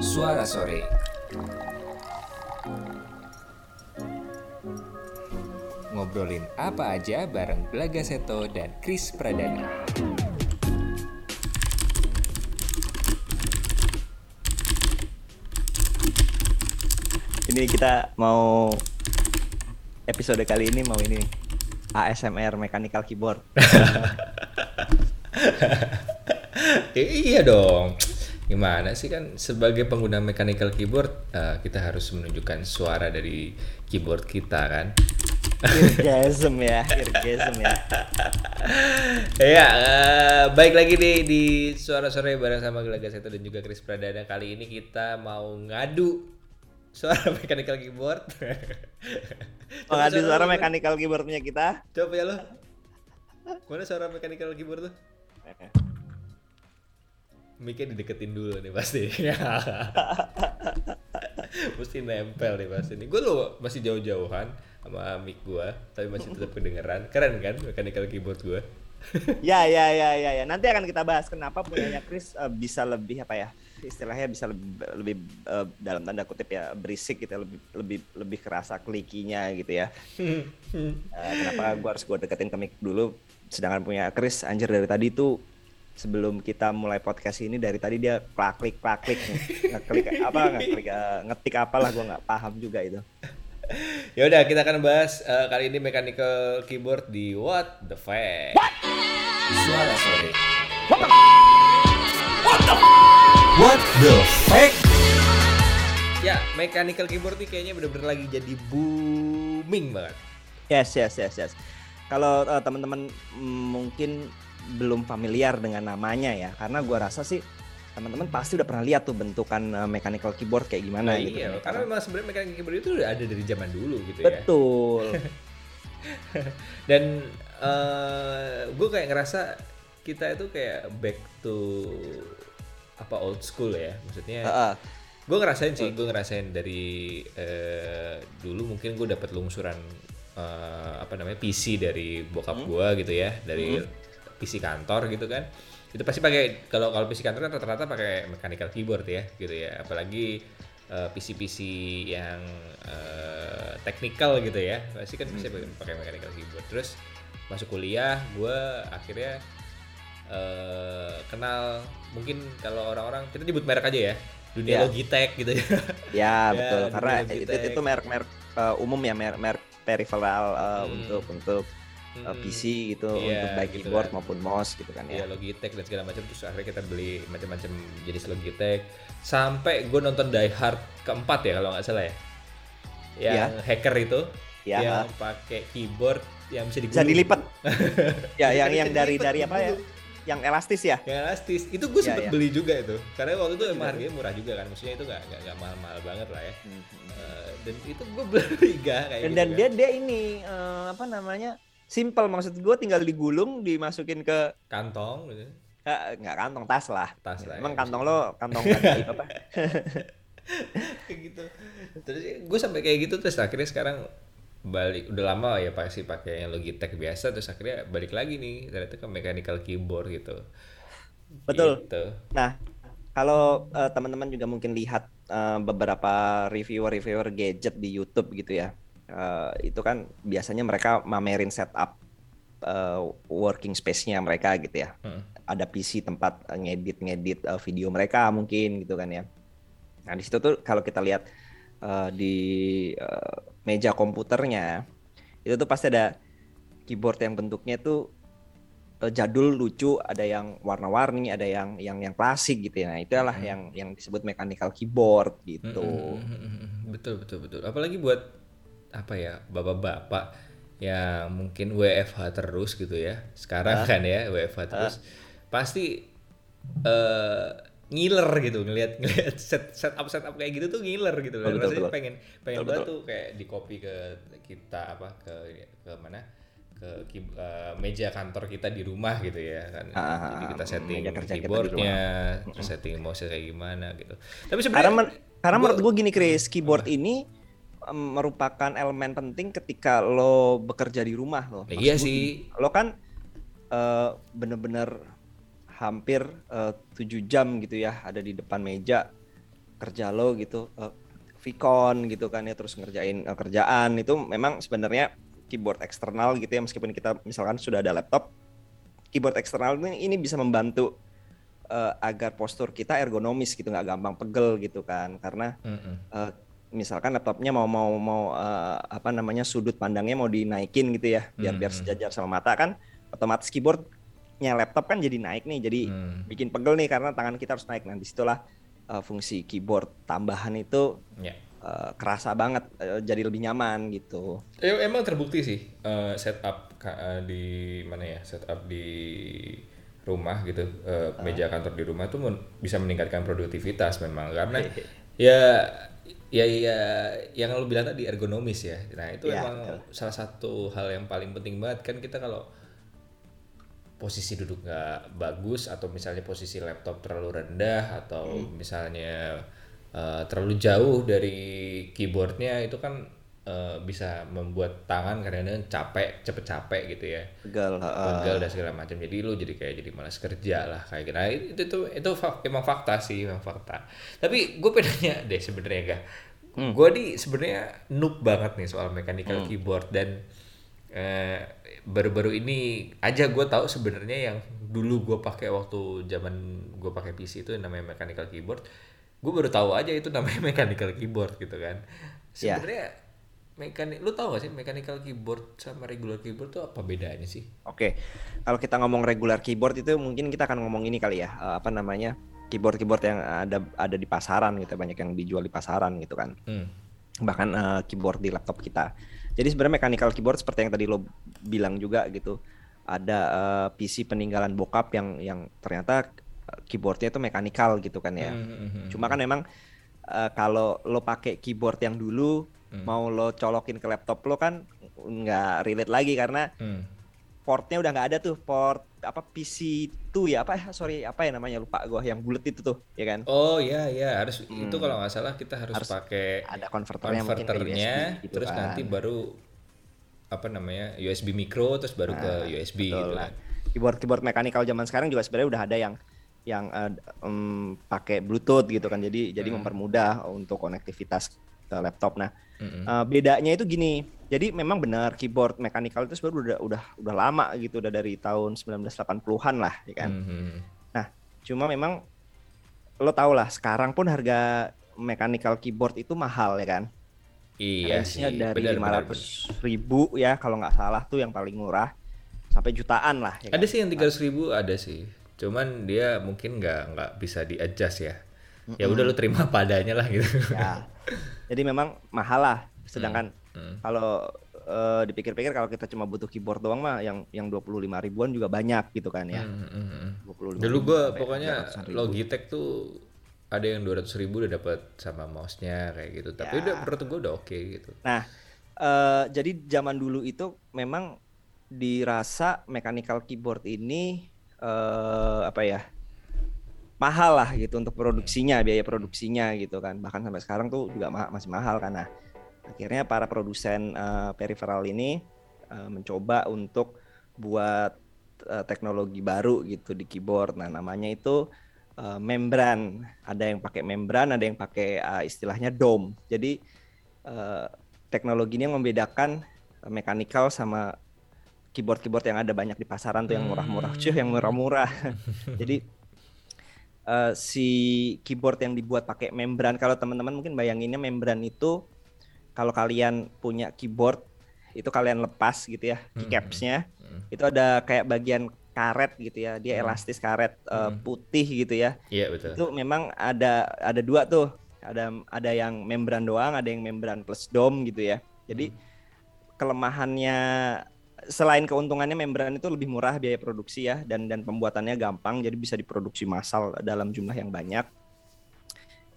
Suara Sore Ngobrolin apa aja bareng Belaga Seto dan Chris Pradana Ini kita mau episode kali ini mau ini ASMR mechanical keyboard. Ya, iya dong. Gimana sih kan sebagai pengguna mechanical keyboard eh, kita harus menunjukkan suara dari keyboard kita kan. Irgasm ya, irgasm ya. ya, eh, baik lagi nih di suara sore bareng sama Gelaga Seto dan juga Chris Pradana. Kali ini kita mau ngadu suara mechanical keyboard. Mengadu Coba suara lu, mechanical keyboardnya kita. Coba ya lo. Mana suara mechanical keyboard tuh? Mic-nya dideketin dulu nih pasti. Mesti nempel nih pasti nih. Gue lo masih jauh-jauhan sama mic gue, tapi masih tetap kedengeran. Keren kan mechanical keyboard gue? Ya, ya, ya, ya, ya. Nanti akan kita bahas kenapa punyanya Chris eh, bisa lebih apa ya? Istilahnya bisa lebih, lebih eh, dalam tanda kutip ya berisik gitu, ya, lebih lebih lebih kerasa klikinya gitu ya. Eh, kenapa gua harus gua deketin ke mic dulu sedangkan punya Chris anjir dari tadi tuh sebelum kita mulai podcast ini dari tadi dia klak-klik klak-klik ngeklik apa ngeklik eh, ngetik apalah gua nggak paham juga itu. ya udah kita akan bahas eh, kali ini mechanical keyboard di What the Fact. Suara Sore What the fuck? Ya, mechanical keyboard nih kayaknya bener-bener lagi jadi booming banget. Yes, yes, yes, yes. Kalau eh, teman-teman mm, mungkin belum familiar dengan namanya ya, karena gua rasa sih teman-teman pasti udah pernah lihat tuh bentukan eh, mechanical keyboard kayak gimana Nah, gitu. iya, kan. karena memang sebenarnya mechanical keyboard itu udah ada dari zaman dulu gitu ya. Betul. Dan gue kayak ngerasa kita itu kayak back to apa old school ya, maksudnya. Heeh. gue ngerasain sih, gue ngerasain dari eh, dulu mungkin gue dapat lungsuran eh, apa namanya PC dari bokap Hmm. gue gitu ya, dari PC kantor gitu kan. Itu pasti pakai kalau kalau PC kantor kan rata-rata pakai mechanical keyboard ya, gitu ya. Apalagi eh, PC-PC yang eh, technical gitu ya, pasti kan bisa Hmm. pakai mechanical keyboard. Terus masuk kuliah, gue akhirnya eh, kenal mungkin kalau orang-orang kita nyebut merek aja ya, dunia Ya. Logitech gitu ya. Ya, Ya, betul. Karena Logitech. itu itu merek-merek eh, umum ya, merek merek peripheral eh, Hmm. untuk untuk eh, Mm-mm. PC gitu, Iya, untuk baik gitu keyboard kan. maupun mouse gitu kan Iya ya. Logitech dan segala macam terus akhirnya kita beli macam-macam jenis Logitech sampai gue nonton Die Hard keempat ya kalau nggak salah ya yang hacker itu Ya. yang pakai keyboard yang bisa Bisa dilipat. ya, yang yang dari dari apa ya? Yang elastis ya? yang elastis itu gue Ya, sempet ya. beli juga itu karena waktu itu emang harganya murah juga kan maksudnya itu nggak nggak mahal-mahal banget lah ya Eh, dan itu gue beli gak kayak Dan, gitu dan kan. dia dia ini eh, apa namanya? Simple maksud gue tinggal digulung, dimasukin ke kantong gitu. eh, nggak kantong tas lah. Tas lah ya, Emang maksudnya. kantong lo kantong ajaib apa? kayak gitu terus gue sampai kayak gitu terus akhirnya sekarang balik udah lama ya pasti pakai yang Logitech biasa terus akhirnya balik lagi nih ternyata ke mechanical keyboard gitu Betul. Gitu. Nah, kalau eh, teman-teman juga mungkin lihat eh, beberapa reviewer-reviewer gadget di YouTube gitu ya, eh, itu kan biasanya mereka mamerin setup eh, working space-nya mereka gitu ya. Hmm. Ada PC tempat eh, ngedit-ngedit eh, video mereka mungkin gitu kan ya. Nah di situ tuh kalau kita lihat eh, di eh, meja komputernya, itu tuh pasti ada keyboard yang bentuknya tuh jadul lucu ada yang warna-warni ada yang yang yang klasik gitu ya nah itu adalah yang yang disebut mechanical keyboard gitu Mm-mm. betul betul betul apalagi buat apa ya bapak-bapak yang mungkin WFH terus gitu ya sekarang kan ya WFH terus pasti eh ngiler gitu ngelihat ngelihat set setup setup kayak gitu tuh ngiler gitu dan Betul, betul, betul. pengen pengen Betul, tuh kayak di copy ke kita apa ke ke mana ke eh, meja kantor kita di rumah gitu ya kan. Ah, ah, jadi ah, kita setting kita di keyboardnya terus setting mouse kayak gimana gitu. Tapi karena sebenarnya men- karena gua- menurut gue gini Chris keyboard ini em, merupakan elemen penting ketika lo bekerja di rumah lo Ya, iya Maksud gua sih. lo kan eh, bener-bener hampir eh, tujuh jam gitu ya ada di depan meja kerja lo gitu uh, Vicon gitu kan ya terus ngerjain uh, kerjaan itu memang sebenarnya keyboard eksternal gitu ya meskipun kita misalkan sudah ada laptop keyboard eksternal ini, ini bisa membantu uh, agar postur kita ergonomis gitu nggak gampang pegel gitu kan karena mm -hmm. uh, misalkan laptopnya mau mau mau uh, apa namanya sudut pandangnya mau dinaikin gitu ya biar mm -hmm. biar sejajar sama mata kan otomatis keyboardnya laptop kan jadi naik nih jadi mm. bikin pegel nih karena tangan kita harus naik nah di situlah uh, fungsi keyboard tambahan itu yeah. Ya. uh, kerasa banget uh, jadi lebih nyaman gitu emang terbukti sih uh, setup uh, di mana ya setup di rumah gitu uh, meja kantor di rumah tuh bisa meningkatkan produktivitas memang karena ya ya ya yang lo bilang tadi ergonomis ya nah itu ya, emang ya. salah satu hal yang paling penting banget kan kita kalau posisi duduk nggak bagus atau misalnya posisi laptop terlalu rendah atau hmm. misalnya uh, terlalu jauh dari keyboardnya itu kan uh, bisa membuat tangan kadang-kadang capek cepet capek gitu ya pegal uh. pegal dan segala macam jadi lu jadi kayak jadi malas kerja lah kayak gitu nah, itu itu itu emang fakta sih emang fakta tapi gue pedanya deh sebenarnya gak hmm. gue di sebenarnya noob banget nih soal mechanical hmm. keyboard dan eh, baru-baru ini aja gue tahu sebenarnya yang dulu gue pakai waktu zaman gue pakai PC itu namanya mechanical keyboard gue baru tahu aja itu namanya mechanical keyboard gitu kan ya. sebenarnya yeah mekanik lu tau gak sih mechanical keyboard sama regular keyboard tuh apa bedanya sih? Oke, kalau kita ngomong regular keyboard itu mungkin kita akan ngomong ini kali ya, uh, apa namanya keyboard keyboard yang ada ada di pasaran gitu, banyak yang dijual di pasaran gitu kan. Hmm. Bahkan uh, keyboard di laptop kita. Jadi sebenarnya mechanical keyboard seperti yang tadi lo bilang juga gitu, ada uh, PC peninggalan bokap yang yang ternyata keyboardnya itu mechanical gitu kan ya. Hmm, hmm, hmm. Cuma kan memang uh, kalau lo pakai keyboard yang dulu hmm. mau lo colokin ke laptop lo kan nggak relate lagi karena hmm. portnya udah nggak ada tuh port apa PC tuh ya apa sorry apa ya namanya lupa gue yang bulat itu tuh ya kan oh iya iya harus hmm. itu kalau nggak salah kita harus, harus pakai ada konverternya, konverternya gitu terus kan. nanti baru apa namanya USB micro terus baru nah, ke USB gitu lah. keyboard keyboard mekanikal zaman sekarang juga sebenarnya udah ada yang yang uh, um, pakai Bluetooth gitu kan jadi hmm. jadi mempermudah untuk konektivitas ke laptop nah Mm-hmm. Uh, bedanya itu gini. Jadi memang benar keyboard mechanical itu sebenarnya udah udah udah lama gitu, udah dari tahun 1980-an lah, ya kan. Mm-hmm. Nah, cuma memang lo tau lah sekarang pun harga mechanical keyboard itu mahal ya kan. Iya sih. dari lima ratus ribu ya kalau nggak salah tuh yang paling murah sampai jutaan lah. Ya ada kan? sih yang tiga ribu ada sih. Cuman dia mungkin nggak nggak bisa di adjust ya. Mm-hmm. Ya udah lo terima padanya lah gitu. Ya. Jadi memang mahal lah. Sedangkan hmm. Hmm. kalau uh, dipikir-pikir kalau kita cuma butuh keyboard doang mah yang yang 25 ribuan juga banyak gitu kan ya. Hmm, hmm, hmm. Dulu gua pokoknya Logitech tuh ada yang 200 ribu udah dapat sama mouse-nya kayak gitu. Tapi ya. udah menurut gua udah oke okay, gitu. Nah, uh, jadi zaman dulu itu memang dirasa mechanical keyboard ini uh, apa ya? Mahal lah gitu untuk produksinya biaya produksinya gitu kan. Bahkan sampai sekarang tuh juga ma masih mahal karena akhirnya para produsen uh, peripheral ini uh, mencoba untuk buat uh, teknologi baru gitu di keyboard. Nah namanya itu uh, membran. Ada yang pakai membran ada yang pakai uh, istilahnya dome. Jadi uh, teknologi ini yang membedakan mechanical sama keyboard-keyboard yang ada banyak di pasaran tuh yang murah-murah. Cuy yang murah-murah. Jadi uh, si keyboard yang dibuat pakai membran. Kalau teman-teman mungkin bayanginnya membran itu kalau kalian punya keyboard itu kalian lepas gitu ya hmm, keycapsnya hmm, hmm. itu ada kayak bagian karet gitu ya dia hmm. elastis karet uh, putih gitu ya iya betul itu memang ada ada dua tuh ada ada yang membran doang ada yang membran plus dome gitu ya jadi hmm. kelemahannya selain keuntungannya membran itu lebih murah biaya produksi ya dan dan pembuatannya gampang jadi bisa diproduksi massal dalam jumlah yang banyak.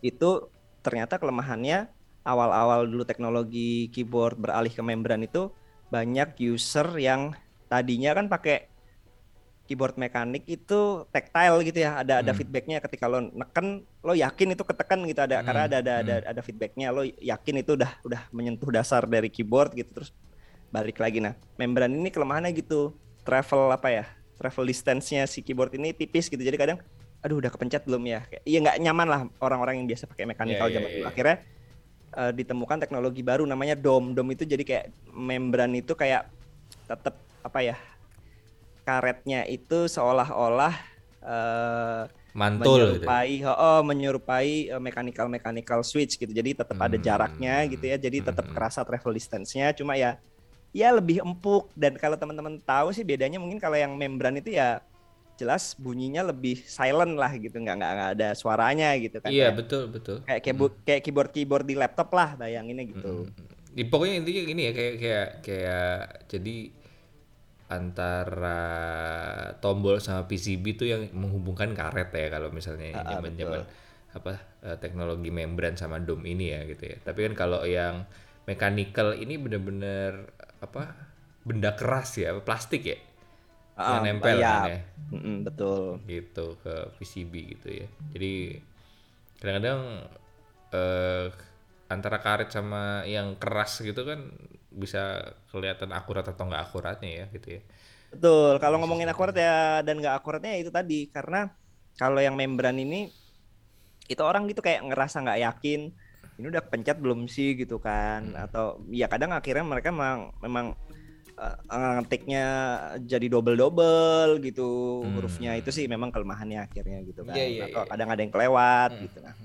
Itu ternyata kelemahannya awal-awal dulu teknologi keyboard beralih ke membran itu banyak user yang tadinya kan pakai keyboard mekanik itu tactile gitu ya ada hmm. ada feedbacknya ketika lo neken lo yakin itu ketekan gitu ada hmm. karena ada ada hmm. ada ada feedbacknya lo yakin itu udah udah menyentuh dasar dari keyboard gitu terus balik lagi. Nah membran ini kelemahannya gitu. Travel apa ya? Travel distance-nya si keyboard ini tipis gitu. Jadi kadang aduh udah kepencet belum ya? Kayak- iya nggak nyaman lah orang-orang yang biasa pakai iya, zaman dulu. iya. akhirnya eh, ditemukan teknologi baru namanya dome dome itu jadi kayak membran itu kayak tetap apa ya karetnya itu seolah-olah eh, Mantul gitu. menyerupai oh, oh, menyerupai eh, mechanical mechanical switch gitu. Jadi tetap ada Hmm. jaraknya gitu ya. Jadi tetap Hmm. kerasa travel distance-nya. Cuma ya ya lebih empuk. Dan kalau teman-teman tahu sih bedanya mungkin kalau yang membran itu ya jelas bunyinya lebih silent lah gitu. Nggak nggak nggak ada suaranya gitu kan. Iya kayak, betul betul. kayak keyboard kayak keyboard keyboard di laptop lah bayanginnya gitu. Di, pokoknya intinya gini ya kayak kayak kayak jadi antara tombol sama PCB itu yang menghubungkan karet ya kalau misalnya Ah, ah, zaman-zaman apa eh, teknologi membran sama dom ini ya gitu ya. Tapi kan kalau yang mechanical ini bener-bener apa benda keras ya, plastik ya. Ah, yang nempel iya. kan ya Mm-mm, betul gitu ke PCB gitu ya. Jadi kadang-kadang eh, antara karet sama yang keras gitu kan bisa kelihatan akurat atau nggak akuratnya ya gitu ya. Betul, kalau ngomongin akurat ya dan nggak akuratnya ya itu tadi karena kalau yang membran ini itu orang gitu kayak ngerasa nggak yakin ini udah pencet belum sih gitu kan atau ya kadang akhirnya mereka memang memang eh, ngetiknya jadi double double gitu Hmm. hurufnya itu sih memang kelemahannya akhirnya gitu kan Iya, iya, atau iya. kadang ada yang kelewat Hmm. gitu nah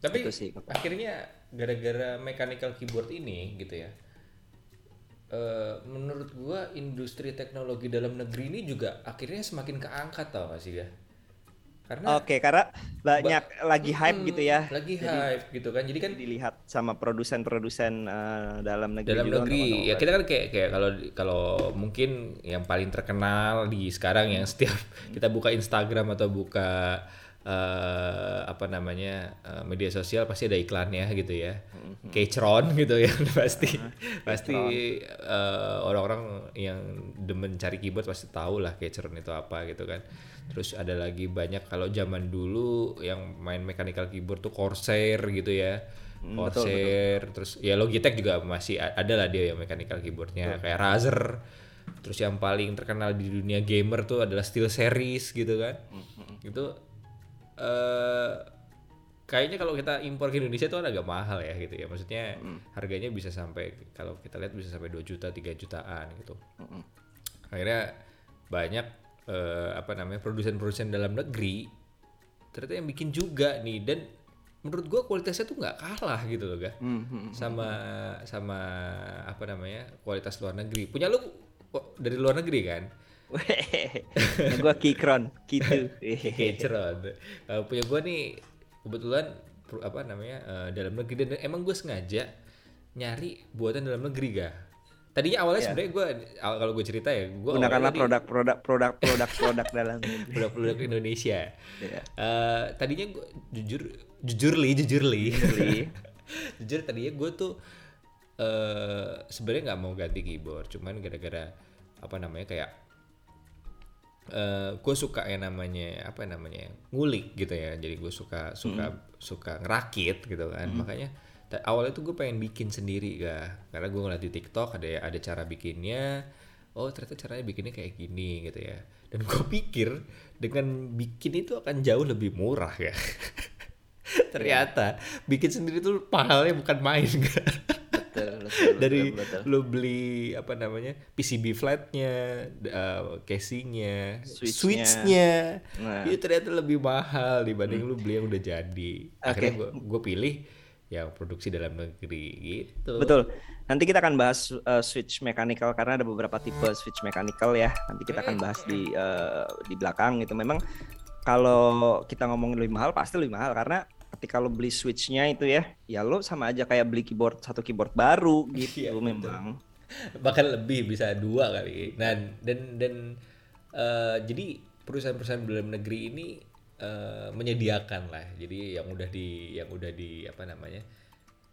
Tapi Itu sih. akhirnya gara-gara mechanical keyboard ini gitu ya. eh, menurut gua industri teknologi dalam negeri ini juga akhirnya semakin keangkat tau gak sih ya? Karena oke karena banyak lagi hype Hmm, gitu ya. Lagi Jadi- hype gitu kan. Jadi kan dilihat sama produsen-produsen eh, dalam negeri dalam juga negeri. ya kita kan kayak kayak kalau kalau mungkin yang paling terkenal di sekarang yang setiap kita buka Instagram atau buka eh, apa namanya eh, media sosial pasti ada iklannya gitu ya. Keychron gitu ya pasti. Pasti eh, orang-orang yang demen cari keyboard pasti tahu lah Keychron itu apa gitu kan. Terus ada lagi banyak kalau zaman dulu yang main mechanical keyboard tuh Corsair gitu ya. Hmm, betul, Corsair terus ya Logitech juga masih ada lah dia yang mechanical keyboardnya kayak Razer. Terus yang paling terkenal di dunia gamer tuh adalah Steel Series gitu kan. Hmm, itu eh kayaknya kalau kita impor ke Indonesia kan agak mahal ya gitu ya. Maksudnya Hmm. harganya bisa sampai kalau kita lihat bisa sampai 2 juta 3 jutaan gitu. Hmm, akhirnya banyak eh, apa namanya produsen-produsen dalam negeri ternyata yang bikin juga nih. Dan menurut gua kualitasnya tuh nggak kalah gitu loh ga Hmm, hmm, sama sama apa namanya kualitas luar negeri. Punya lu dari luar negeri kan nah, gua Keychron, gitu. Keceron. Kalau punya gua nih kebetulan apa namanya eh, dalam negeri dan emang gue sengaja nyari buatan dalam negeri ga. Tadinya awalnya sebenarnya gue kalau gue cerita ya gue. Gunakanlah produk-produk produk-produk produk dalam negeri. produk-produk Indonesia. Iya. Eh, tadinya gue jujur jujur li jujur li jujur tadinya gue tuh eh sebenarnya nggak mau ganti keyboard cuman gara-gara apa namanya kayak eh gue suka yang namanya apa namanya ngulik gitu ya. Jadi gue suka suka suka ngerakit gitu kan. Makanya ta- awalnya tuh gue pengen bikin sendiri ga karena gue ngeliat di TikTok ada ada cara bikinnya. Oh ternyata caranya bikinnya kayak gini gitu ya. Dan gue pikir dengan bikin itu akan jauh lebih murah ya ternyata bikin sendiri tuh pahalnya bukan main Betul, betul, dari betul, betul. lu beli apa namanya PCB flatnya, uh, casingnya, Switch-nya. switchnya, Nah. itu ternyata lebih mahal dibanding lu beli yang udah jadi. Akhirnya gue gue pilih yang produksi dalam negeri gitu. Betul. Nanti kita akan bahas uh, switch mechanical karena ada beberapa tipe switch mechanical ya. Nanti kita akan bahas di uh, di belakang gitu. Memang kalau kita ngomongin lebih mahal pasti lebih mahal karena ketika lo beli switchnya itu ya, ya lo sama aja kayak beli keyboard satu keyboard baru gitu Iya, betul. memang. Bahkan lebih bisa dua kali. Dan dan dan uh, jadi perusahaan-perusahaan dalam negeri ini uh, menyediakan lah. Jadi yang udah di yang udah di apa namanya?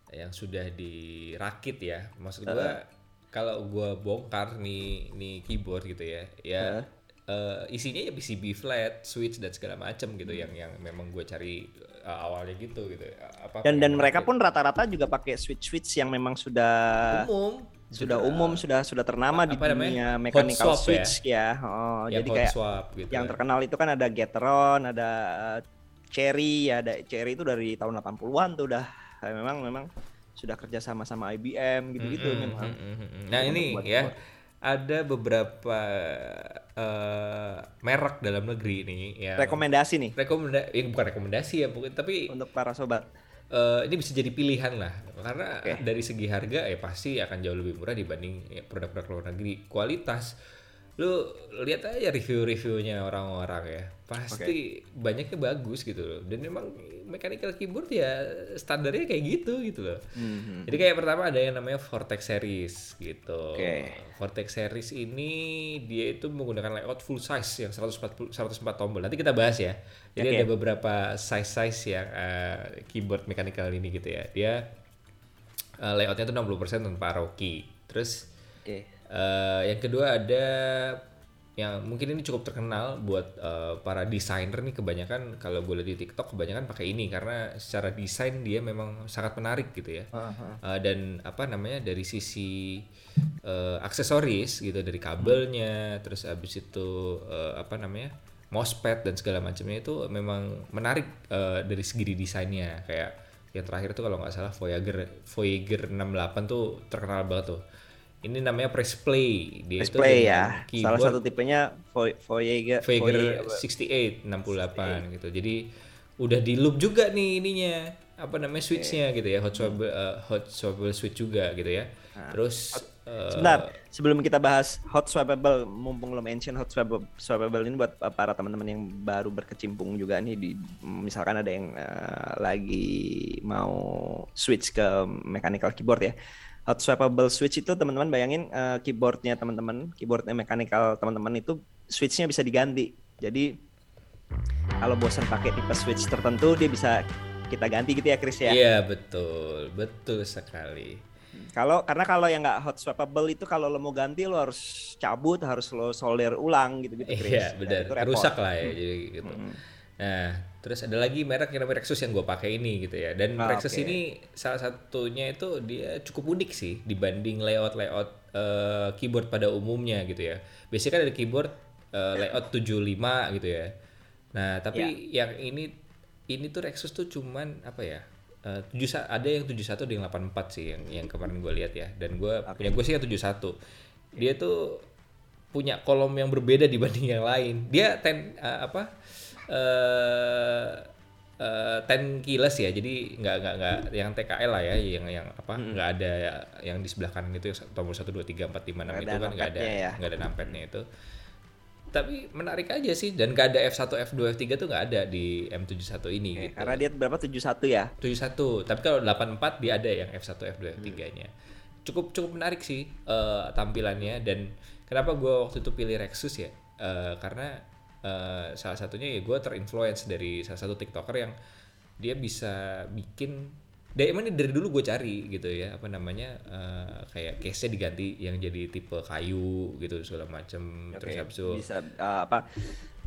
yang sudah dirakit ya. Maksud gua kalau gua bongkar nih nih keyboard gitu ya. Ya uh, isinya ya PCB flat, switch dan segala macam gitu yang yang memang gue cari uh, awalnya gitu gitu. Apa Dan dan mereka pun rata-rata juga pakai switch switch yang memang sudah umum sudah umum sudah sudah ternama di apa namanya? dunia Hot mechanical swap ya? switch ya. Oh, yang jadi kayak swap gitu yang ya. terkenal itu kan ada Gateron, ada uh, Cherry, ada Cherry itu dari tahun 80-an tuh udah eh, memang memang sudah kerja sama sama IBM gitu-gitu Mm-mm, memang. mm-mm. Nah Untuk ini ya ada beberapa eh, merek dalam negeri nih yang Rekomendasi nih rekomenda eh, bukan rekomendasi ya mungkin tapi untuk para sobat. eh, ini bisa jadi pilihan lah karena Oke. dari segi harga ya pasti akan jauh lebih murah dibanding ya, produk-produk luar negeri kualitas lu lihat aja review-reviewnya orang-orang ya. Pasti banyaknya bagus gitu loh. Dan memang mechanical keyboard ya standarnya kayak gitu gitu loh. Mhm. jadi kayak pertama ada yang namanya Vortex series gitu. Oke. Vortex series ini dia itu menggunakan layout full size yang 140 104 tombol. Nanti kita bahas ya. Jadi Oke. ada beberapa size-size yang eh, keyboard mechanical ini gitu ya. Dia eh, layoutnya tuh 60% tanpa Rocky. Terus. Eh, yang kedua ada yang mungkin ini cukup terkenal buat eh, para desainer nih kebanyakan kalau gue lihat di TikTok kebanyakan pakai ini karena secara desain dia memang sangat menarik gitu ya. Eh, dan apa namanya dari sisi eh, aksesoris gitu dari kabelnya terus habis itu eh, apa namanya mousepad dan segala macamnya itu memang menarik eh, dari segi desainnya. Kayak yang terakhir tuh kalau nggak salah Voyager Voyager 68 tuh terkenal banget tuh ini namanya press play. Dia itu Display dengan ya. Salah keyboard satu tipenya Voy- Voyager Voyager Voyager- 68 68 gitu. Jadi udah di loop juga nih ininya. Apa namanya switchnya gitu ya. Hot swappable eh, hot swappable switch juga gitu ya. Terus eh, Sebentar, sebelum kita bahas hot swappable, mumpung lo mention hot swappable, swappable ini buat uh, para teman-teman yang baru berkecimpung juga nih di misalkan ada yang uh, lagi mau switch ke mechanical keyboard ya. Hot swappable switch itu teman-teman bayangin uh, keyboardnya teman-teman, keyboardnya mechanical teman-teman itu switchnya bisa diganti. Jadi kalau bosan pakai tipe switch tertentu dia bisa kita ganti gitu ya Chris ya. iya betul betul sekali Kalau karena kalau yang nggak hot swappable itu kalau lo mau ganti lo harus cabut, harus lo solder ulang gitu gitu. iya benar rusak lah ya jadi gitu Hmm. Nah terus ada lagi merek yang namanya Rexus yang gue pakai ini gitu ya. Dan Ah, Rexus oke. ini salah satunya itu dia cukup unik sih dibanding layout layout eh, keyboard pada umumnya gitu ya. Biasanya kan ada keyboard eh, layout 75 gitu ya. Nah tapi yang ini ini tuh Rexus tuh cuman apa ya eh, tujuh ada yang 71 ada yang 84 sih yang yang kemarin gue lihat ya. Dan gue punya gue sih yang 71 dia tuh punya kolom yang berbeda dibanding yang lain. Dia ten eh, apa eh eh, ten keyless ya. Jadi nggak nggak nggak yang TKL lah ya, yang yang apa nggak ada yang di sebelah kanan itu tombol satu dua tiga empat lima enam itu kan nggak ada ya. nggak ada numpadnya itu. Tapi menarik aja sih dan nggak ada F1 F2 F3 tuh nggak ada di M71 ini Oke, gitu. Karena dia berapa 71 ya? 71 tapi kalau 84 dia ada yang F1 F2 F3 nya cukup cukup menarik sih eh, tampilannya dan kenapa gue waktu itu pilih Rexus ya Eh, karena eh, salah satunya ya gue terinfluence dari salah satu tiktoker yang dia bisa bikin dari emang ini dari dulu gue cari gitu ya apa namanya eh, kayak case nya diganti yang jadi tipe kayu gitu segala macem terus Oke, habis itu bisa uh, apa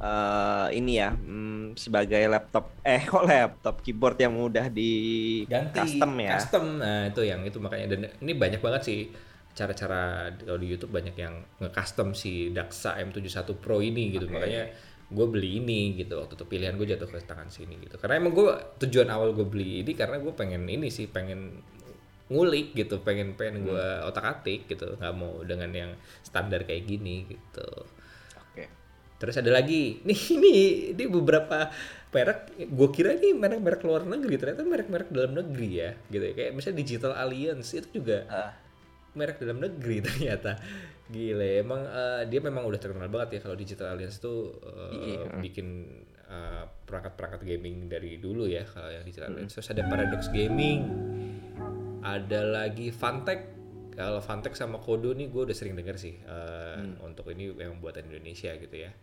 uh, ini ya mm, sebagai laptop eh kok laptop keyboard yang mudah di ganti custom ya. custom nah itu yang itu makanya dan ini banyak banget sih cara-cara kalau di YouTube banyak yang nge-custom si Daxa M71 Pro ini gitu Oke. makanya gue beli ini gitu waktu itu pilihan gue jatuh ke tangan sini gitu karena emang gue tujuan awal gue beli ini karena gue pengen ini sih pengen ngulik gitu pengen pengen gue Hmm. otak atik gitu nggak mau dengan yang standar kayak gini gitu Oke. Terus ada lagi, nih ini ini beberapa merek, gue kira ini merek-merek luar negeri, ternyata merek-merek dalam negeri ya, gitu ya. Kayak misalnya Digital Alliance itu juga Ah. merek dalam negeri ternyata. Gile, emang eh, dia memang udah terkenal banget ya kalau Digital Alliance tuh eh, Iya. bikin eh, perangkat-perangkat gaming dari dulu ya kalau yang Digital Alliance. Terus ada Paradox Gaming, ada lagi Fantech. Kalau Fantech sama Kodo nih gue udah sering denger sih eh, untuk ini yang buatan Indonesia gitu ya.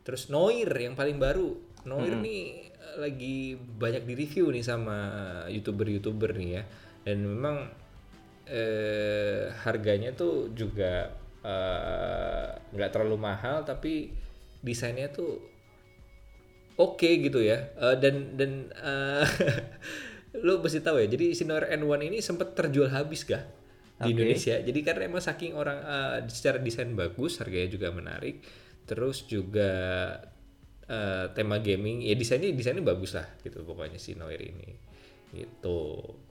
Terus Noir yang paling baru. Noir nih eh, lagi banyak di review nih sama youtuber-youtuber nih ya. Dan memang eh, harganya tuh juga eh, nggak terlalu mahal tapi desainnya tuh oke gitu ya. Eh, dan dan eh, lu mesti tahu ya. Jadi si Noir N1 ini sempat terjual habis gak? di Oke. Indonesia. Jadi karena emang saking orang eh, secara desain bagus, harganya juga menarik, terus juga eh, tema gaming, ya desainnya desainnya bagus lah gitu pokoknya si Noir ini. Gitu.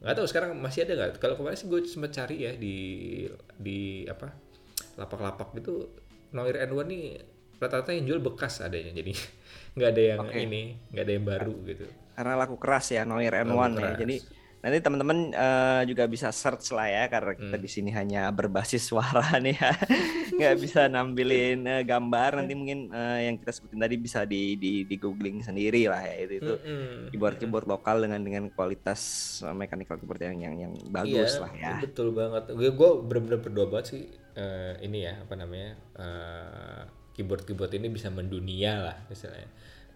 Nggak tahu sekarang masih ada nggak? Kalau kemarin sih gue sempat cari ya di di apa lapak-lapak gitu Noir N1 nih rata-rata yang jual bekas adanya jadi nggak ada yang Oke. ini nggak ada yang baru gitu. karena laku keras ya Noir N1 Laku ya. keras. Jadi nanti teman-teman eh, juga bisa search lah ya karena kita Hmm. di sini hanya berbasis suara nih ya. nggak bisa nampilin eh, gambar nanti mungkin eh, yang kita sebutin tadi bisa di di, di googling sendiri lah ya itu itu Mm-mm. keyboard keyboard lokal dengan dengan kualitas mechanical keyboard yang yang yang bagus Iya, lah ya. Betul banget. Gue gue bener-bener berdoa banget sih eh, ini ya apa namanya eh, keyboard keyboard ini bisa mendunia lah misalnya.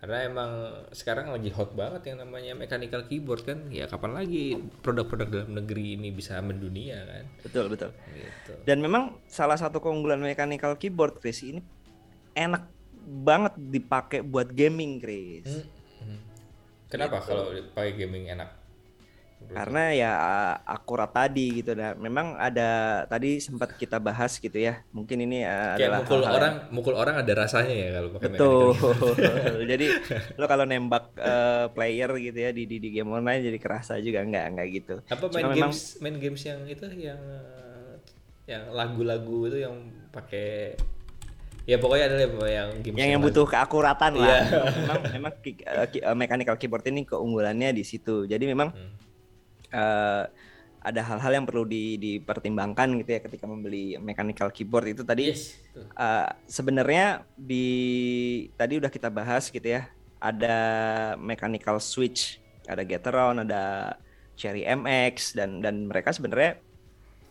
Karena emang sekarang lagi hot banget yang namanya mechanical keyboard kan. Ya kapan lagi produk-produk dalam negeri ini bisa mendunia kan? Betul betul. Gitu. Dan memang salah satu keunggulan mechanical keyboard Chris ini enak banget dipakai buat gaming Chris. Hmm. Kenapa kalau pakai gaming enak? Karena ya akurat tadi gitu. Nah memang ada tadi sempat kita bahas gitu ya. Mungkin ini uh, Kayak adalah mukul hal-hal orang, mukul orang ada rasanya ya kalau pakai betul. jadi lo kalau nembak uh, player gitu ya di, di di game online jadi kerasa juga. Enggak enggak gitu. Apa Cuma main memang- games main games yang itu yang eh, yang lagu-lagu itu yang pakai ya pokoknya adalah yang games yang yang butuh keakuratan lah. Memang memang ki- uh, mechanical keyboard ini keunggulannya di situ. Jadi memang Hmm. Uh, ada hal-hal yang perlu di- dipertimbangkan gitu ya ketika membeli mechanical keyboard itu tadi Yes. Uh, sebenarnya di tadi udah kita bahas gitu ya. Ada mechanical switch, ada Gateron, ada Cherry MX dan dan mereka sebenarnya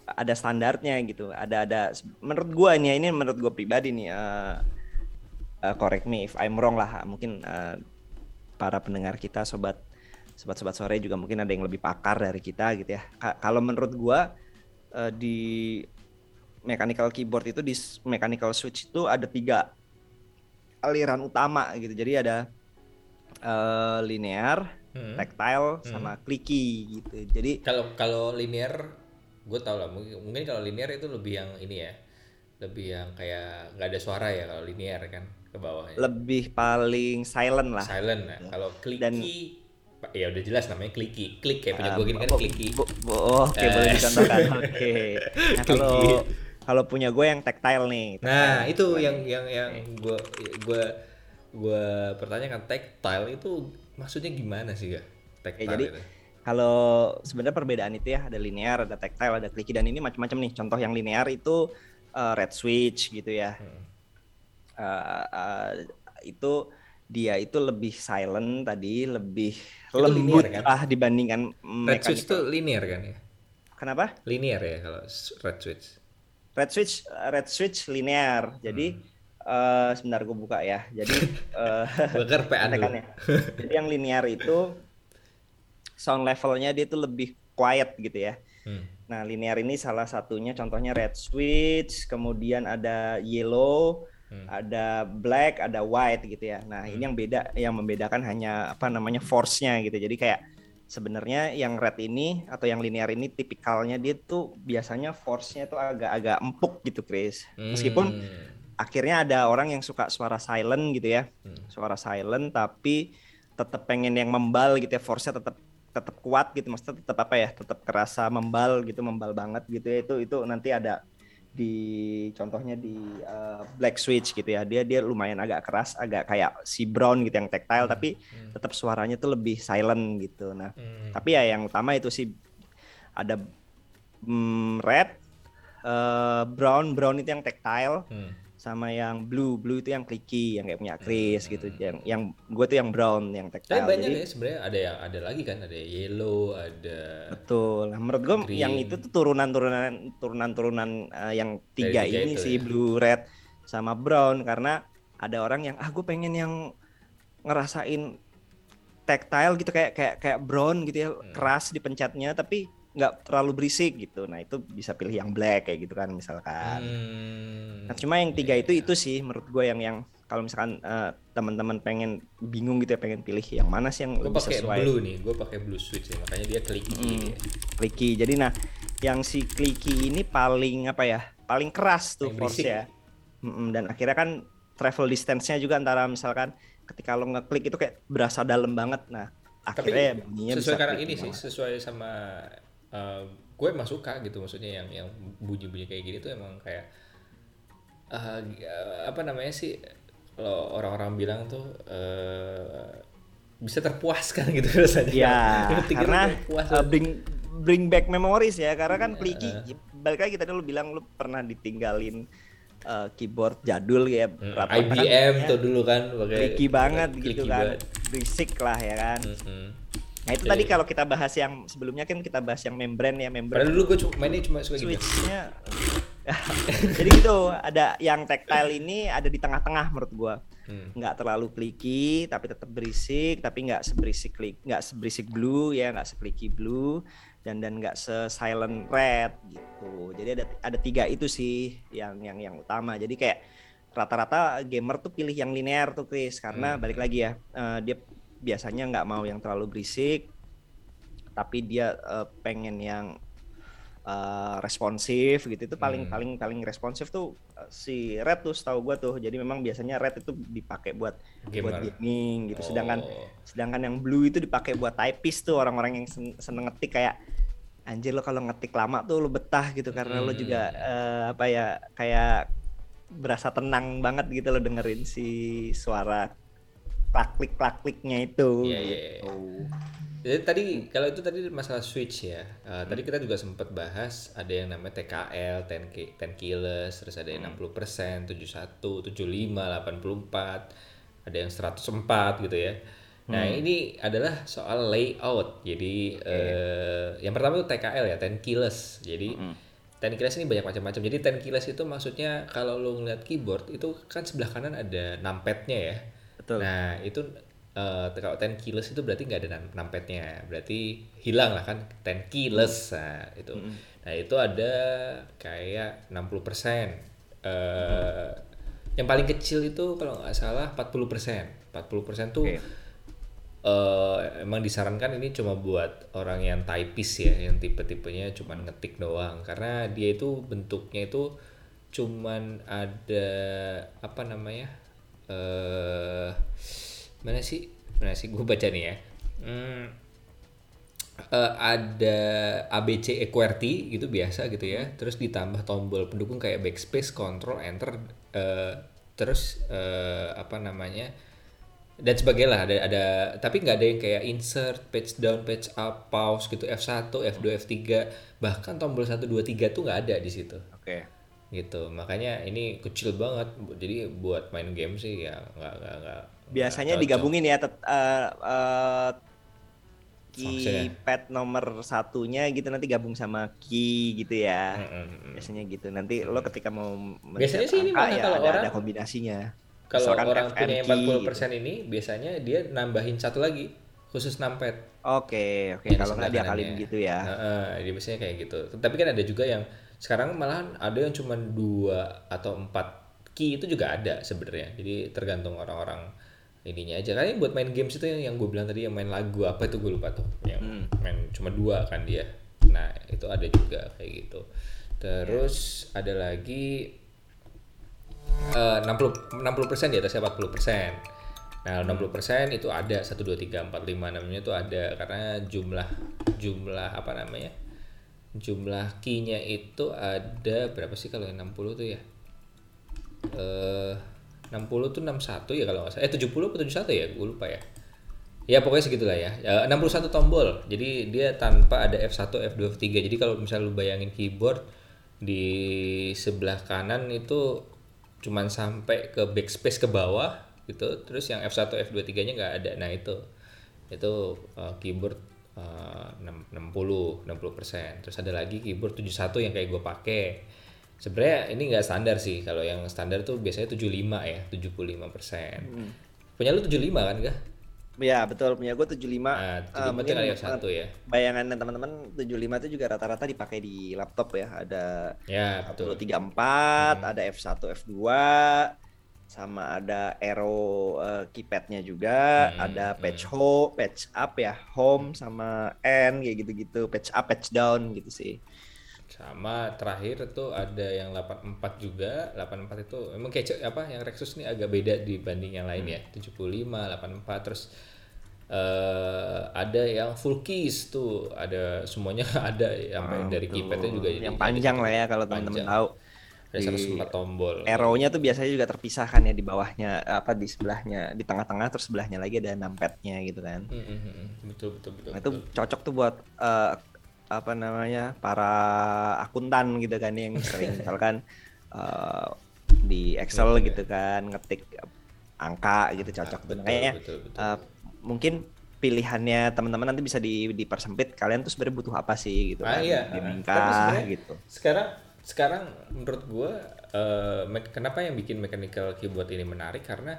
ada standarnya gitu. Ada ada menurut gua nih ini menurut gua pribadi nih uh, uh, correct me if I'm wrong lah. Mungkin uh, para pendengar kita sobat sobat-sobat sore juga mungkin ada yang lebih pakar dari kita gitu ya. Ka- kalau menurut gua uh, di mechanical keyboard itu di mechanical switch itu ada tiga aliran utama gitu. Jadi ada eh, linear, Hmm. tactile, sama clicky gitu. Jadi Kalau kalau linear, gue tau lah mungkin, mungkin kalau linear itu lebih yang ini ya, lebih yang kayak nggak ada suara ya kalau linear kan ke bawahnya. lebih paling silent lah. Silent ya. Kalau Dan- clicky, ya udah jelas namanya clicky. Klik kayak punya Ah, gue gini kan bo- oh, Oke, boleh Eh. dicontohkan. Oke. Nah, kalau kalau punya gue yang tactile nih. Nah itu yang yang yang gue gue gue pertanyakan tactile itu maksudnya gimana sih ya tactile jadi itu? Kalau sebenarnya perbedaan itu ya ada linear, ada tactile, ada clicky dan ini macam-macam nih. Contoh yang linear itu uh, red switch gitu ya. Hmm. Uh, uh, itu dia itu lebih silent tadi, lebih Itu lembut linear, kan? lah dibandingkan Red switch itu linear kan ya? Kenapa? Linear ya kalau red switch. Red switch, red switch linear. Jadi Hmm. uh, sebentar gue buka ya. Jadi uh, dulu. contekannya. Jadi yang linear itu sound levelnya dia itu lebih quiet gitu ya. Hmm. Nah, linear ini salah satunya contohnya red switch, kemudian ada yellow, Hmm. ada black, ada white gitu ya. Nah, ini yang beda yang membedakan hanya apa namanya force-nya gitu. Jadi kayak sebenarnya yang red ini atau yang linear ini tipikalnya dia tuh biasanya force-nya tuh agak-agak empuk gitu, Chris. Meskipun Hmm. akhirnya ada orang yang suka suara silent gitu ya. Hmm. Suara silent tapi tetap pengen yang membal gitu ya, force-nya tetap tetap kuat gitu maksudnya tetap apa ya tetap kerasa membal gitu membal banget gitu ya itu itu nanti ada di contohnya di uh, black switch gitu ya dia dia lumayan agak keras agak kayak si brown gitu yang tactile tapi tetap suaranya tuh lebih silent gitu nah Hmm. tapi ya yang utama itu sih ada mm, red eh, brown brown itu yang tactile Hmm. Sama yang blue. Blue itu yang clicky yang kayak punya Chris gitu. Yang yang gue tuh yang brown yang Tapi tactile banyak Jadi- ya sebenarnya. Ada yang ada lagi kan? Ada yellow ada Betul. Nah, menurut gue Green. yang itu tuh turunan-turunan turunan-turunan eh, yang tiga tiga ini sih ya. blue, red, sama brown. Karena ada orang yang ah gue pengen yang ngerasain tactile gitu. Kayak kayak kayak brown gitu ya. Hmm. keras dipencetnya. Tapi nggak terlalu berisik gitu. Nah itu bisa pilih yang black kayak gitu kan misalkan. Hmm. Nah, cuma yang tiga Iya, itu iya. itu sih menurut gue yang yang kalau misalkan eh, teman-teman pengen bingung gitu ya pengen pilih yang mana sih yang gue lebih pakai sesuai blue nih gue pakai blue switch ya makanya dia clicky Hmm. ya. clicky. Jadi nah yang si clicky ini paling apa ya? Paling keras tuh force ya. Mm-mm, dan akhirnya kan travel distance-nya juga antara misalkan ketika lo ngeklik itu kayak berasa dalam banget. Nah, Tapi akhirnya ya bunyinya sesuai clicky ini sih, sesuai sama uh, gue emang suka gitu maksudnya yang yang bunyi-bunyi kayak gini tuh emang kayak uh, apa namanya sih kalau orang-orang bilang tuh uh, bisa terpuaskan gitu rasanya. Ya, itu karena uh, bring bring back memories ya, karena kan clicky balik lagi tadi lu bilang lu pernah ditinggalin uh, keyboard jadul ya, Hmm, kan IBM bunyinya tuh dulu kan pakai banget gitu kan, berisik lah ya kan. Mm-mm. Nah itu Oke. tadi kalau kita bahas yang sebelumnya kan kita bahas yang membrane ya Padahal membrane dulu gue cuma mainnya cuma suka gitu. switchnya. Jadi gitu ada yang tactile ini ada di tengah-tengah menurut gua Hmm. nggak terlalu clicky tapi tetap berisik tapi nggak seberisik klik nggak seberisik blue ya nggak seclicky blue dan dan nggak se silent red gitu jadi ada ada tiga itu sih yang yang yang utama jadi kayak rata-rata gamer tuh pilih yang linear tuh Chris karena Hmm. balik lagi ya eh, dia biasanya nggak mau yang terlalu berisik tapi dia eh, pengen yang eh, responsif gitu itu paling Hmm. paling paling responsif tuh eh, si red tuh setahu gua tuh jadi memang biasanya red itu dipakai buat buat Gamer. gaming gitu sedangkan Oh. sedangkan yang blue itu dipakai buat typist tuh orang-orang yang sen- seneng ngetik kayak anjir lo kalau ngetik lama tuh lo betah gitu karena lo juga Hmm. eh, apa ya kayak berasa tenang banget gitu lo dengerin si suara klak-kliknya itu Iya, iya, iya. gitu. Jadi tadi kalau itu tadi masalah switch ya. Uh, Tadi kita juga sempat bahas ada yang namanya TKL, 10 ki- 10 keyless, terus ada yang 60%, 71, 75, 84, ada yang 104 gitu ya. Nah, ini adalah soal layout. Jadi eh, yang pertama itu TKL ya, 10 keyless. Jadi 10 keyless ini banyak macam-macam. Jadi 10 keyless itu maksudnya kalau lo ngeliat keyboard itu kan sebelah kanan ada numpad-nya ya. Betul. Nah, itu eh, kalau 10 keyless itu berarti nggak ada numpad-nya. Berarti hilang lah kan 10 keyless. Nah, itu. Nah, itu ada kayak 60%. Eh yang paling kecil itu kalau nggak salah 40%. 40% tuh Oke. eh, emang disarankan ini cuma buat orang yang typist ya, yang tipe-tipenya cuman ngetik doang karena dia itu bentuknya itu cuman ada apa namanya? Eh mana sih? Mana sih? Gue baca nih ya. Hmm, eh, ada ABC QWERTY gitu biasa gitu ya. Terus ditambah tombol pendukung kayak backspace control enter eh, terus eh, apa namanya dan sebagainya lah. Ada ada tapi nggak ada yang kayak insert page down page up pause gitu. F1 F2 F3 bahkan tombol 1 2 3 tuh nggak ada di situ. Oke gitu makanya ini kecil banget jadi buat main game sih ya nggak nggak nggak biasanya cocok. digabungin ya tet- eh, eh, Maksudnya? keypad nomor satunya gitu nanti gabung sama key gitu ya Mm, mm, mm. biasanya gitu nanti lo ketika mau Biasanya sih ini angka, malah ya kalau ada, orang- ada kombinasinya Kalau Misalkan orang FM punya yang key 40% ini biasanya dia nambahin satu lagi khusus numpad. oke oke yang di kalau nggak dia kali kanannya. gitu ya Heeh, dia biasanya kayak gitu. Tapi kan ada juga yang sekarang malahan ada yang cuma dua atau empat key itu juga ada sebenarnya. Jadi tergantung orang-orang ininya aja. Kayaknya buat main games itu yang, yang gue bilang tadi yang main lagu apa itu gue lupa tuh. Yang Hmm. main cuma dua kan dia. Nah itu ada juga kayak gitu. Terus ada lagi eh, 60 60% di atasnya 40%. Nah, 60% itu ada 1 2 3 4 5 namanya itu ada karena jumlah jumlah apa namanya? Jumlah key-nya itu ada berapa sih kalau yang 60 tuh ya? Eh 60 tuh 61 ya kalau nggak salah. Eh 70 atau 71 ya? Gue lupa ya. Ya pokoknya segitulah ya. Ya, 61 tombol. Jadi dia tanpa ada F1, F2, F3. Jadi kalau misalnya lu bayangin keyboard di sebelah kanan itu cuman sampai ke backspace ke bawah gitu. Terus yang F1, F2, 3-nya nggak ada. Nah, itu itu uh, keyboard uh, 6- 60 60%. Terus ada lagi keyboard 71 yang kayak gue pakai. Sebenarnya ini nggak standar sih. Kalau yang standar tuh biasanya 75 ya, 75%. Punya lu 75 kan, gak? ya betul punya gue 75 Nah, Eh, 75 mungkin kali eh, F1 ya. bayangan teman-teman 75 itu juga rata-rata dipakai di laptop ya ada Ya, betul. 134 Hmm. ada F1 F2 sama ada arrow eh, keypadnya juga Hmm, ada patch home patch up ya home sama N kayak gitu-gitu patch up patch down gitu sih. Sama terakhir itu ada yang 84 juga 84 itu emang kayak apa yang Rexus ini agak beda dibanding yang lain ya 75 84 terus eh ada yang full keys tuh ada semuanya ada sampai dari keypadnya juga jadi yang panjang lah ya kalau teman-teman tahu ada Di 104 tombol arrow-nya tuh biasanya juga terpisahkan ya di bawahnya apa di sebelahnya di tengah-tengah terus sebelahnya lagi ada numpad-nya gitu kan Mm, mm, mm, mm. betul betul betul, Nah, itu betul. cocok tuh buat eh, apa namanya para akuntan gitu kan yang sering misalkan eh, di Excel Betul, gitu kan ngetik angka gitu cocok tuh betul, makanya betul, betul. eh, mungkin pilihannya teman-teman nanti bisa di, dipersempit kalian tuh sebenarnya butuh apa sih gitu Ah, kan iya. gaming Tapi gitu sekarang sekarang menurut gua eh, me- kenapa yang bikin mechanical keyboard ini menarik? Karena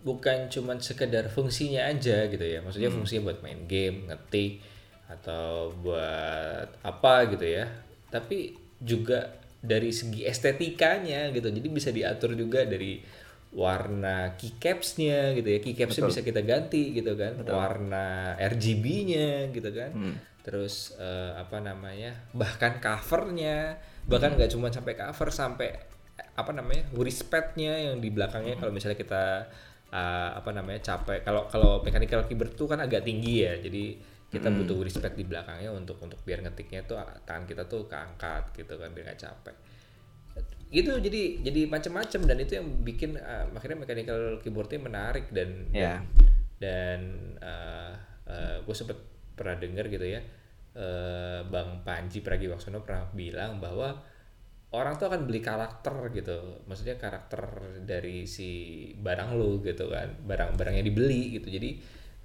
bukan cuman sekedar fungsinya aja gitu ya. Maksudnya fungsinya buat main game ngetik atau buat apa gitu ya. Tapi juga dari segi estetikanya gitu. Jadi bisa diatur juga dari warna keycaps-nya gitu ya. Keycaps-nya bisa kita ganti gitu kan. Warna RGB-nya gitu kan. Terus eh, apa namanya bahkan covernya bahkan nggak cuma sampai cover sampai apa namanya wristpad-nya yang di belakangnya kalau misalnya kita eh, apa namanya capek. Kalau kalau mechanical keyboard tuh kan agak tinggi ya jadi kita butuh wristpad di belakangnya untuk untuk biar ngetiknya tuh tangan kita tuh keangkat gitu kan biar nggak capek. Gitu jadi jadi macam-macam dan itu yang bikin uh, akhirnya mechanical keyboardnya menarik dan Ya. dan, dan gue sempet pernah dengar gitu ya eh, bang Panji Pragiwaksono pernah bilang bahwa orang tuh akan beli karakter gitu. Maksudnya karakter dari si barang lo gitu kan. Barang barang yang dibeli gitu. Jadi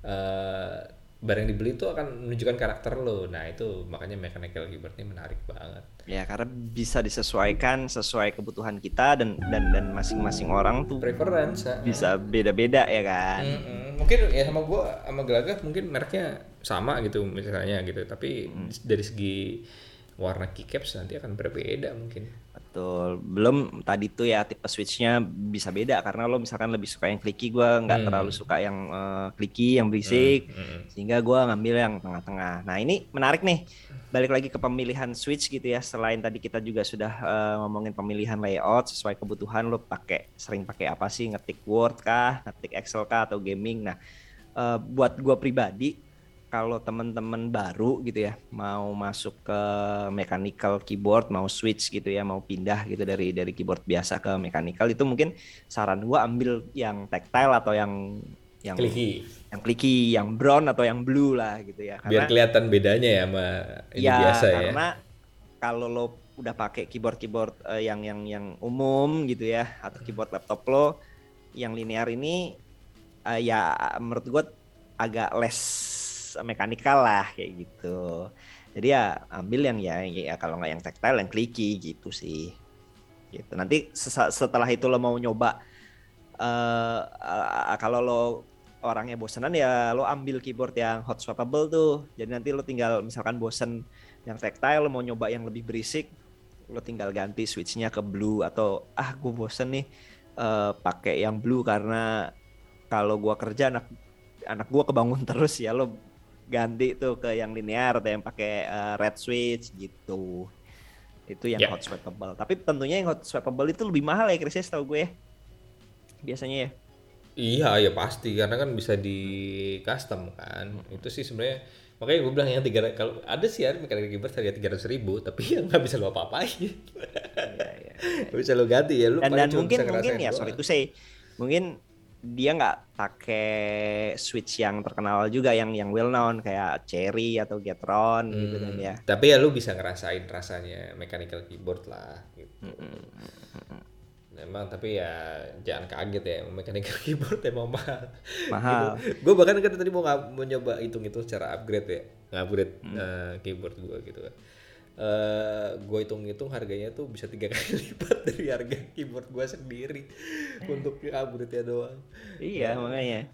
eh, barang yang dibeli itu akan menunjukkan karakter lo. Nah itu makanya mechanical keyboard ini menarik banget. Ya karena bisa disesuaikan sesuai kebutuhan kita dan dan dan masing-masing orang tuh preference bisa beda-beda ya kan? Mm-mm. mungkin ya sama gua sama Gelagah mungkin mereknya sama gitu misalnya gitu. Tapi dari segi warna keycaps nanti akan berbeda mungkin Betul. Belum tadi tuh ya tipe switchnya bisa beda karena lo misalkan lebih suka yang clicky, gua nggak Hmm. terlalu suka yang eh, clicky, yang berisik, Mm-mm. sehingga gua ngambil yang tengah-tengah. Nah ini menarik nih. Balik lagi ke pemilihan switch gitu ya. Selain tadi kita juga sudah eh, ngomongin pemilihan layout sesuai kebutuhan lo pakai sering pakai apa sih ngetik Word kah, ngetik Excel kah atau gaming. Nah eh, buat gua pribadi kalau teman-teman baru gitu ya mau masuk ke mechanical keyboard mau switch gitu ya mau pindah gitu dari dari keyboard biasa ke mechanical itu mungkin saran gua ambil yang tactile atau yang yang Clicky. yang clicky yang brown atau yang blue lah gitu ya biar kelihatan bedanya ya sama ini ya biasa ya karena kalau lo udah pakai keyboard keyboard eh, yang yang yang umum gitu ya atau keyboard laptop lo yang linear ini eh, ya menurut gua agak less mekanikal lah kayak gitu. Jadi ya ambil yang ya, ya kalau nggak yang tactile yang clicky gitu sih. Gitu. Nanti setelah itu lo mau nyoba eh eh, kalau lo orangnya bosenan ya lo ambil keyboard yang hot swappable tuh. Jadi nanti lo tinggal misalkan bosen yang tactile lo mau nyoba yang lebih berisik lo tinggal ganti switchnya ke blue atau ah gue bosen nih eh, pakai yang blue karena kalau gua kerja anak anak gua kebangun terus ya lo ganti tuh ke yang linear atau yang pakai eh, red switch gitu itu yang Ya. hot swappable tapi tentunya yang hot swappable itu lebih mahal ya Chris ya setahu gue ya biasanya ya iya ya pasti karena kan bisa di custom kan itu sih sebenarnya makanya gue bilang yang tiga kalau ada sih ada mechanical keyboard harga tiga ratus ribu tapi yang nggak bisa lo apa apain Iya, iya. nggak bisa lo ganti ya lo dan, dan mungkin mungkin ya sorry doang. to say mungkin dia nggak pakai switch yang terkenal juga yang yang well known kayak Cherry atau Getron gitu kan Hmm, ya Tapi ya lu bisa ngerasain rasanya mechanical keyboard lah gitu. Memang tapi ya jangan kaget ya mechanical keyboard emang mahal. Mahal. Gue bahkan kan tadi mau nga- mau nyoba hitung-hitung secara upgrade ya, upgrade Hmm. eh, keyboard gue gitu kan. Eh gue hitung-hitung harganya tuh bisa tiga kali lipat dari harga keyboard gue sendiri untuk upgrade-nya doang. Iya makanya.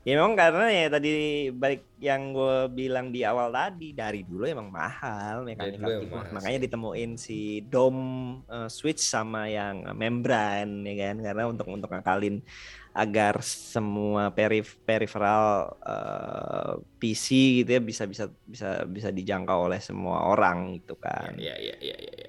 Ya memang karena ya tadi balik yang gue bilang di awal tadi dari dulu emang mahal emang keyboard. mahal Makanya ditemuin si dome eh, switch sama yang membran ya kan karena untuk untuk ngakalin agar semua perif peripheral eh, PC gitu ya bisa bisa bisa bisa dijangkau oleh semua orang gitu kan. Ya, ya, ya, ya, ya.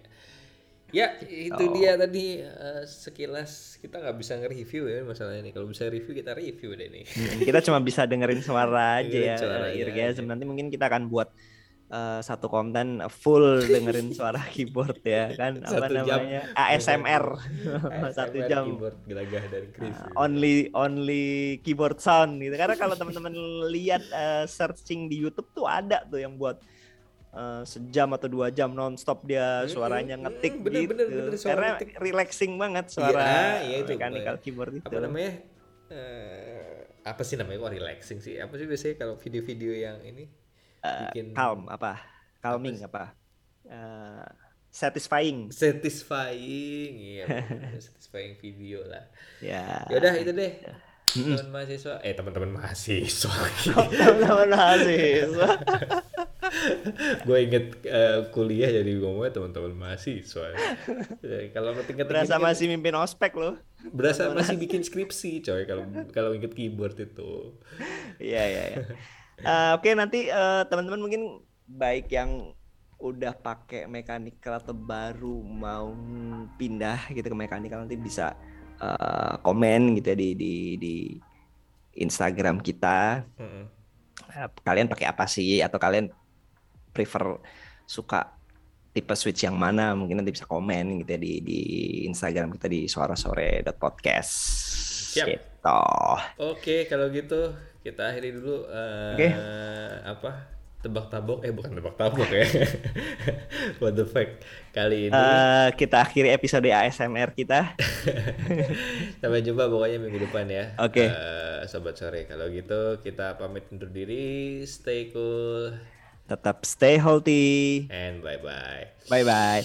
Ya, itu Oh. dia tadi eh, sekilas kita nggak bisa nge-review ya masalah ini. Kalau bisa review kita review deh nih. Hmm, kita cuma bisa dengerin suara aja ya, suaranya Irgasm. Nanti mungkin kita akan buat eh, satu konten full dengerin suara keyboard ya kan? Apa Satu jam. namanya? ASMR satu jam. keyboard gelagah dari Chris. Uh, only only keyboard sound gitu. Karena kalau teman-teman lihat uh, searching di YouTube tuh ada tuh yang buat uh, sejam atau dua jam nonstop dia Mm, suaranya mm, ngetik bener, gitu. bener, bener, suara karena ngetik. relaxing banget suara Iya, itu, mechanical Pak. keyboard itu. Apa namanya? Eh, apa sih namanya? Kok relaxing sih? Apa sih biasanya kalau video-video yang ini Uh, bikin calm apa? Calming apa, Uh, satisfying. Satisfying iya satisfying video lah. Ya. Ya udah itu deh. Teman mahasiswa eh teman-teman mahasiswa. Teman-teman mahasiswa. Gue inget eh, kuliah jadi ngomongnya teman-teman mahasiswa. Ya, kalau ngetik berasa masih mimpin ospek loh. Berasa masih bikin skripsi coy kalau kalau inget keyboard itu. Iya iya. iya. Eh, Oke nanti eh, teman-teman mungkin baik yang udah pakai mechanical atau baru mau pindah gitu ke mechanical nanti bisa eh, komen gitu ya di di di Instagram kita. Heeh. Eh, Kalian pakai apa sih atau kalian prefer suka tipe switch yang mana? Mungkin nanti bisa komen gitu ya di di Instagram kita di suarasore.podcast. Siap. Gitu. Oke, kalau gitu kita akhiri dulu eh, Oke. apa tebak-tabok eh bukan tebak-tabok ya. What the fuck kali ini. Eh, kita akhiri episode ASMR kita. Sampai jumpa pokoknya minggu depan ya. Oke. Eh, sobat sore. Kalau gitu kita pamit undur diri. Stay cool Tetap stay healthy. and bye bye. Bye bye.